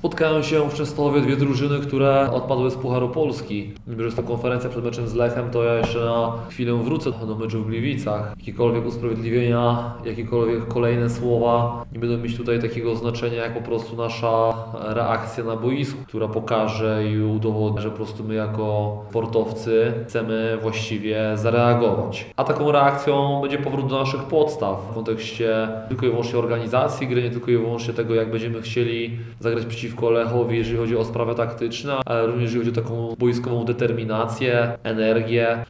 Spotkają się w Częstochowie dwie drużyny, które odpadły z Pucharu Polski. Mimo, że jest to konferencja przed meczem z Lechem, to ja jeszcze na chwilę wrócę do meczu w Gliwicach. Jakiekolwiek usprawiedliwienia, jakiekolwiek kolejne słowa nie będą mieć tutaj takiego znaczenia, jak po prostu nasza reakcja na boisku, która pokaże i udowodni, że po prostu my jako sportowcy chcemy właściwie zareagować. A taką reakcją będzie powrót do naszych podstaw w kontekście tylko i wyłącznie organizacji gry, nie tylko i wyłącznie tego, jak będziemy chcieli zagrać przeciwko Lechowi, jeżeli chodzi o sprawy taktyczne, ale również jeżeli chodzi o taką boiskową determinację, energię.